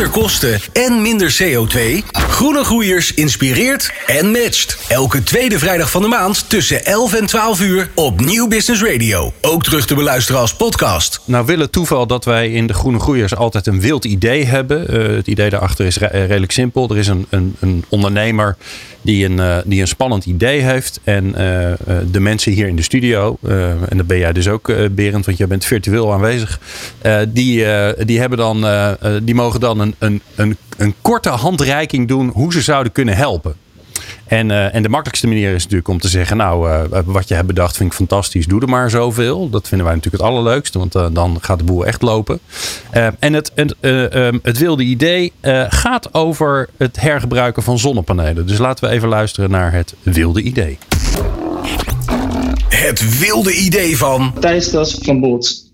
minder kosten en minder CO2? Groene Groeiers inspireert en matcht. Elke tweede vrijdag van de maand tussen 11 en 12 uur op Nieuw Business Radio. Ook terug te beluisteren als podcast. Nou wil het toeval dat wij in de Groene Groeiers altijd een wild idee hebben. Uh, het idee daarachter is re redelijk simpel. Er is een, een, een ondernemer die een, uh, die een spannend idee heeft. En de mensen hier in de studio, en dat ben jij dus ook Berend, want jij bent virtueel aanwezig. die, die, hebben dan, die mogen dan een, een, een, een korte handreiking doen hoe ze zouden kunnen helpen. En, uh, en de makkelijkste manier is natuurlijk om te zeggen: Nou, uh, wat je hebt bedacht vind ik fantastisch, doe er maar zoveel. Dat vinden wij natuurlijk het allerleukste, want uh, dan gaat de boel echt lopen. en het, het, um, het wilde idee gaat over het hergebruiken van zonnepanelen. Dus laten we even luisteren naar het wilde idee. Het wilde idee van. Thijs Das van Bots.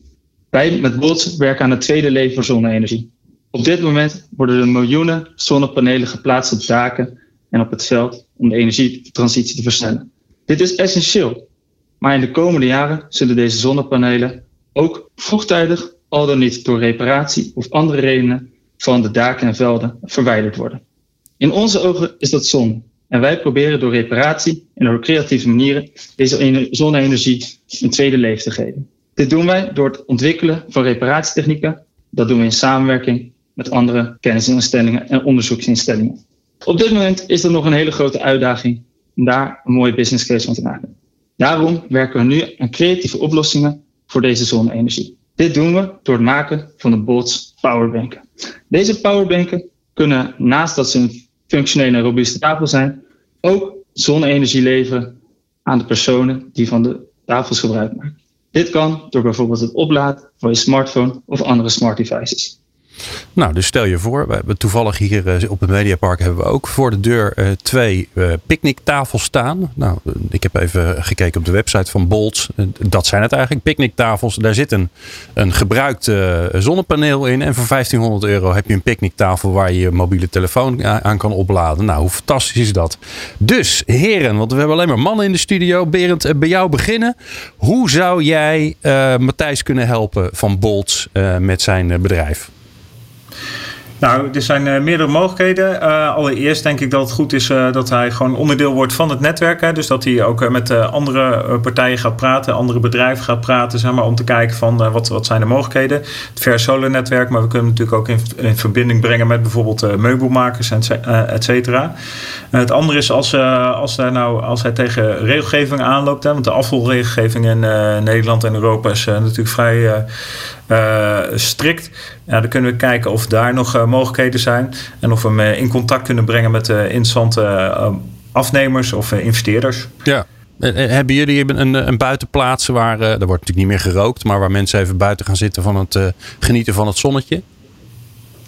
Wij met Bots werken aan het tweede leven voor zonne-energie. Op dit moment worden er miljoenen zonnepanelen geplaatst op daken en op het veld om de energietransitie te versnellen. Dit is essentieel, maar in de komende jaren zullen deze zonnepanelen ook vroegtijdig, al dan niet door reparatie of andere redenen, van de daken en velden verwijderd worden. In onze ogen is dat zonde en wij proberen door reparatie en door creatieve manieren deze zonne-energie een tweede leven te geven. Dit doen wij door het ontwikkelen van reparatietechnieken. Dat doen we in samenwerking met andere kennisinstellingen en onderzoeksinstellingen. Op dit moment is er nog een hele grote uitdaging om daar een mooie business case van te maken. Daarom werken we nu aan creatieve oplossingen voor deze zonne-energie. Dit doen we door het maken van de Bolts powerbanken. Deze powerbanken kunnen naast dat ze een functionele en robuuste tafel zijn, ook zonne-energie leveren aan de personen die van de tafels gebruik maken. Dit kan door bijvoorbeeld het opladen van je smartphone of andere smart devices. Nou, dus stel je voor, we hebben toevallig hier eh, op het Mediapark hebben we ook voor de deur uh, twee uh, picknicktafels staan. Nou, ik heb even gekeken op de website van Bolts. dat zijn het eigenlijk, picknicktafels. Daar zit een, een gebruikt zonnepaneel in. En voor 1500 euro heb je een picknicktafel waar je je mobiele telefoon aan kan opladen. Nou, hoe fantastisch is dat? Dus, heren, want we hebben alleen maar mannen in de studio. Berend, bij jou beginnen. Hoe zou jij Matthijs kunnen helpen van Bolts met zijn bedrijf? Nou, er zijn uh, meerdere mogelijkheden. Uh, allereerst denk ik dat het goed is uh, dat hij gewoon onderdeel wordt van het netwerk. Hè. Dus dat hij ook met andere partijen gaat praten, andere bedrijven gaat praten, zeg maar, om te kijken van wat, wat zijn de mogelijkheden. Het Fair Solar netwerk, maar we kunnen natuurlijk ook in, in verbinding brengen met bijvoorbeeld meubelmakers, et cetera. het andere is als, als, hij nou, als hij tegen regelgeving aanloopt, hè, want de afvalregelgeving in Nederland en Europa is natuurlijk vrij strikt. Ja, dan kunnen we kijken of daar nog uh, mogelijkheden zijn. En of we hem in contact kunnen brengen met interessante afnemers of investeerders. Ja. Hebben jullie een, een buitenplaats waar, er wordt natuurlijk niet meer gerookt, maar waar mensen even buiten gaan zitten van het genieten van het zonnetje?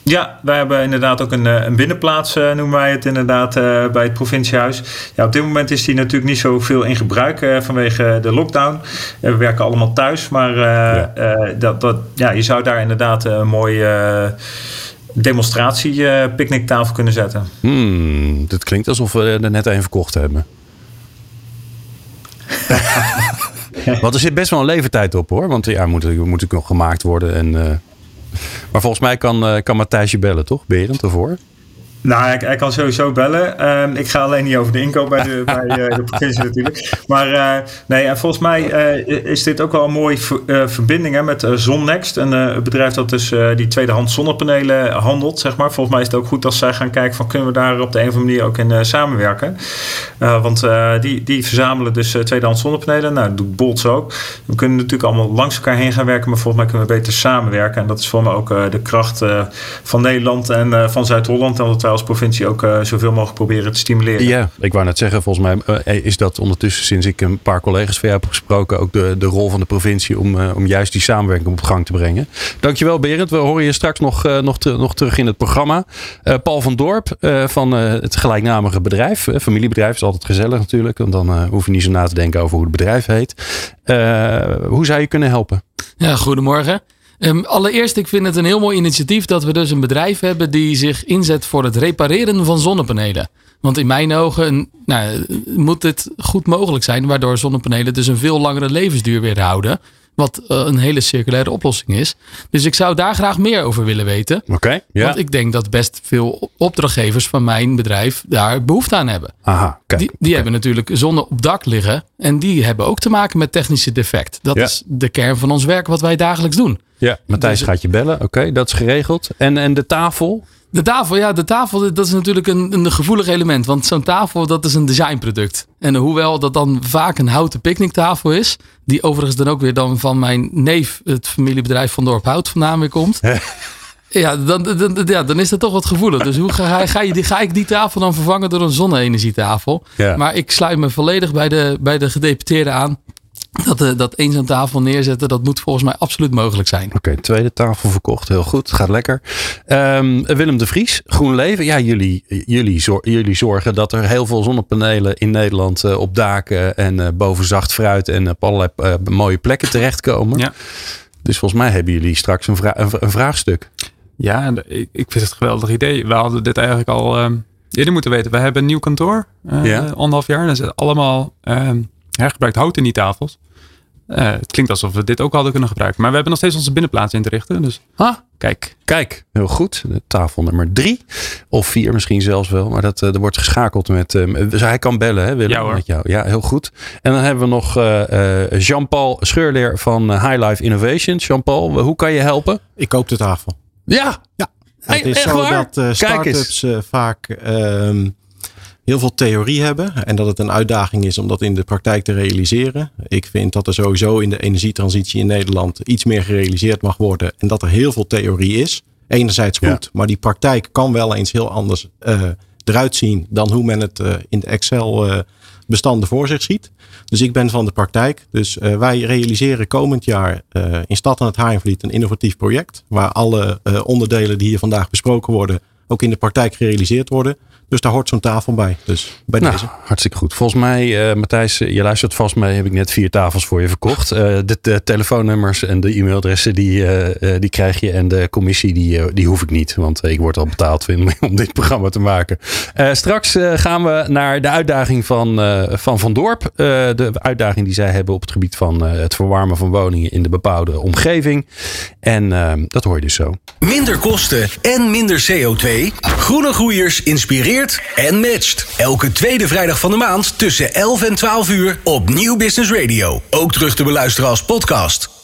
Ja, wij hebben inderdaad ook een, eh, een binnenplaats, uh, noemen wij het inderdaad, uh, bij het provinciehuis. Ja, op dit moment is die natuurlijk niet zoveel in gebruik vanwege de lockdown. we werken allemaal thuis, maar ja. dat, dat, ja, je zou daar inderdaad een mooie demonstratie picknicktafel kunnen zetten. Hmm, dat klinkt alsof we er net een verkocht hebben. Want er zit best wel een levertijd op hoor. Want ja, moet, moet ook nog gemaakt worden. En maar volgens mij kan, uh, kan Matthijs je bellen, toch? Berend ervoor? Nou, hij, kan sowieso bellen. Ehm, ik ga alleen niet over de inkoop bij de, bij, uh, de provincie natuurlijk. Maar uh, nee, en volgens mij is dit ook wel een mooie verbinding hè, met Zonnext. Een bedrijf dat dus die tweedehands zonnepanelen handelt, zeg maar. Volgens mij is het ook goed als zij gaan kijken van kunnen we daar op de een of andere manier ook in samenwerken. want die, die verzamelen dus tweedehands zonnepanelen. Nou, dat doet Bolts ook. We kunnen natuurlijk allemaal langs elkaar heen gaan werken, maar volgens mij kunnen we beter samenwerken. En dat is voor mij ook de kracht van Nederland en van Zuid-Holland. En dat wij als provincie ook uh, zoveel mogelijk proberen te stimuleren. Ja, ik wou net zeggen, volgens mij uh, is dat ondertussen sinds ik een paar collega's van jou heb gesproken ook de, de rol van de provincie om, uh, om juist die samenwerking op gang te brengen. Dankjewel Berend, we horen je straks nog, nog, te, nog terug in het programma. Paul van Dorp van het gelijknamige bedrijf, familiebedrijf is altijd gezellig natuurlijk, want dan hoef je niet zo na te denken over hoe het bedrijf heet. hoe zou je kunnen helpen? Ja, goedemorgen. Um, allereerst, ik vind het een heel mooi initiatief dat we dus een bedrijf hebben die zich inzet voor het repareren van zonnepanelen. Want in mijn ogen nou, moet het goed mogelijk zijn, waardoor zonnepanelen dus een veel langere levensduur weer houden. Wat eh, een hele circulaire oplossing is. Dus ik zou daar graag meer over willen weten. Oké. Want ik denk dat best veel opdrachtgevers van mijn bedrijf daar behoefte aan hebben. Aha, kijk. Die, die hebben natuurlijk zonne op dak liggen. En die hebben ook te maken met technische defect. Dat is de kern van ons werk wat wij dagelijks doen. Ja, Matthijs Dus- gaat je bellen. Oké, dat is geregeld. En, en de tafel? De tafel, ja, de tafel, dat is natuurlijk een, een gevoelig element. Want zo'n tafel, dat is een designproduct. En hoewel dat dan vaak een houten picknicktafel is, die overigens dan ook weer dan van mijn neef, het familiebedrijf van Dorp Hout vandaan weer komt. Ja dan, dan, ja, dan is dat toch wat gevoelig. Dus hoe ga, ga, je die, ga ik die tafel dan vervangen door een zonne-energietafel? Ja. Maar ik sluit me volledig bij de, bij de gedeputeerden aan. Dat, eh, dat eens een tafel neerzetten, dat moet volgens mij absoluut mogelijk zijn. Oké, tweede tafel verkocht. Heel goed, gaat lekker. Ehm, Willem de Vries, GroenLeven. Ja, jullie, jullie, zor- jullie zorgen dat er heel veel zonnepanelen in Nederland eh, op daken en eh, boven zacht fruit en op allerlei eh, mooie plekken terechtkomen. Ja. Dus volgens mij hebben jullie straks een, vra- een, een vraagstuk. Ja, ik, ik vind het een geweldig idee. We hadden dit eigenlijk al ehm, eerder moeten weten. We hebben een nieuw kantoor, eh Ja. anderhalf jaar. En er zit allemaal ehm, hergebruikt hout in die tafels. Eh, het klinkt alsof we dit ook hadden kunnen gebruiken. Maar we hebben nog steeds onze binnenplaats in te richten. Dus Ah, kijk, Kijk, heel goed. Tafel nummer drie. Of vier misschien zelfs wel. Maar dat, eh, er wordt geschakeld met... eh, dus hij kan bellen, hè Willem? Ja, hoor. Met jou. Ja, heel goed. En dan hebben we nog eh, eh, Jean-Paul Scheurleer van High Life Innovation. Jean-Paul, hoe kan je helpen? Ik koop de tafel. Ja, Ja, Hey, het is zo waar? dat eh Kijk start-ups eh, vaak ehm, heel veel theorie hebben. En dat het een uitdaging is om dat in de praktijk te realiseren. Ik vind dat er sowieso in de energietransitie in Nederland iets meer gerealiseerd mag worden. En dat er heel veel theorie is. Enerzijds Ja. goed, maar die praktijk kan wel eens heel anders eh, eruit zien dan hoe men het eh, in de Excel eh, bestanden voor zich ziet. Dus ik ben van de praktijk. Dus wij realiseren komend jaar in Stad aan het Haarvliet een innovatief project. Waar alle onderdelen die hier vandaag besproken worden ook in de praktijk gerealiseerd worden. Dus daar hoort zo'n tafel bij. Dus bij nou, deze. hartstikke goed. Volgens mij, eh, Matthijs, eh, je luistert vast mee. Heb ik net vier tafels voor je verkocht. Eh, de, de telefoonnummers en de e-mailadressen die, eh, eh, die krijg je. En de commissie die, eh, die hoef ik niet. Want ik word al betaald om, om dit programma te maken. Eh, straks eh, gaan we naar de uitdaging van eh, Van, van Dorp. Eh, de uitdaging die zij hebben op het gebied van eh, het verwarmen van woningen in de bebouwde omgeving. En dat hoor je dus zo. Minder kosten en minder CO2. Groene Groeiers en matcht. Elke tweede vrijdag van de maand tussen 11 en 12 uur op Nieuw Business Radio. Ook terug te beluisteren als podcast.